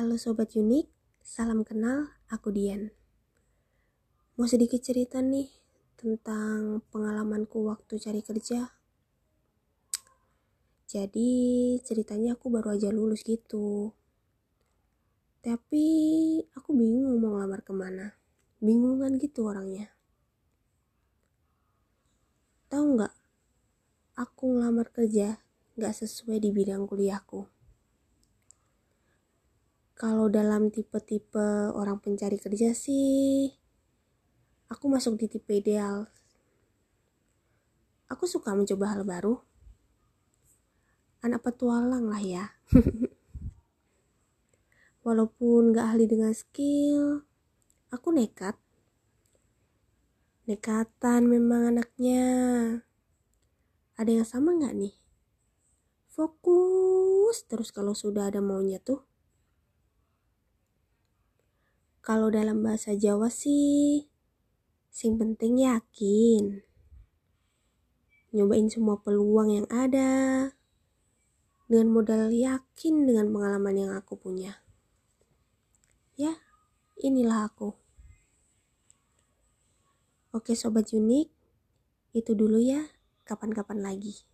Halo Sobat Unik, salam kenal, aku Dian. Mau sedikit cerita nih tentang pengalamanku waktu cari kerja. Jadi ceritanya aku baru aja lulus gitu. Tapi aku bingung mau ngelamar ke mana. Bingungan gitu orangnya. Tahu nggak? Aku ngelamar kerja nggak sesuai di bidang kuliahku kalau dalam tipe-tipe orang pencari kerja sih, aku masuk di tipe ideal. Aku suka mencoba hal baru. Anak petualang lah ya. Walaupun gak ahli dengan skill, aku nekat. Nekatan memang anaknya. Ada yang sama gak nih? Fokus terus kalau sudah ada maunya tuh. Kalau dalam bahasa Jawa sih, sing penting yakin. Nyobain semua peluang yang ada dengan modal yakin dengan pengalaman yang aku punya. Ya, inilah aku. Oke sobat unik, itu dulu ya. Kapan-kapan lagi.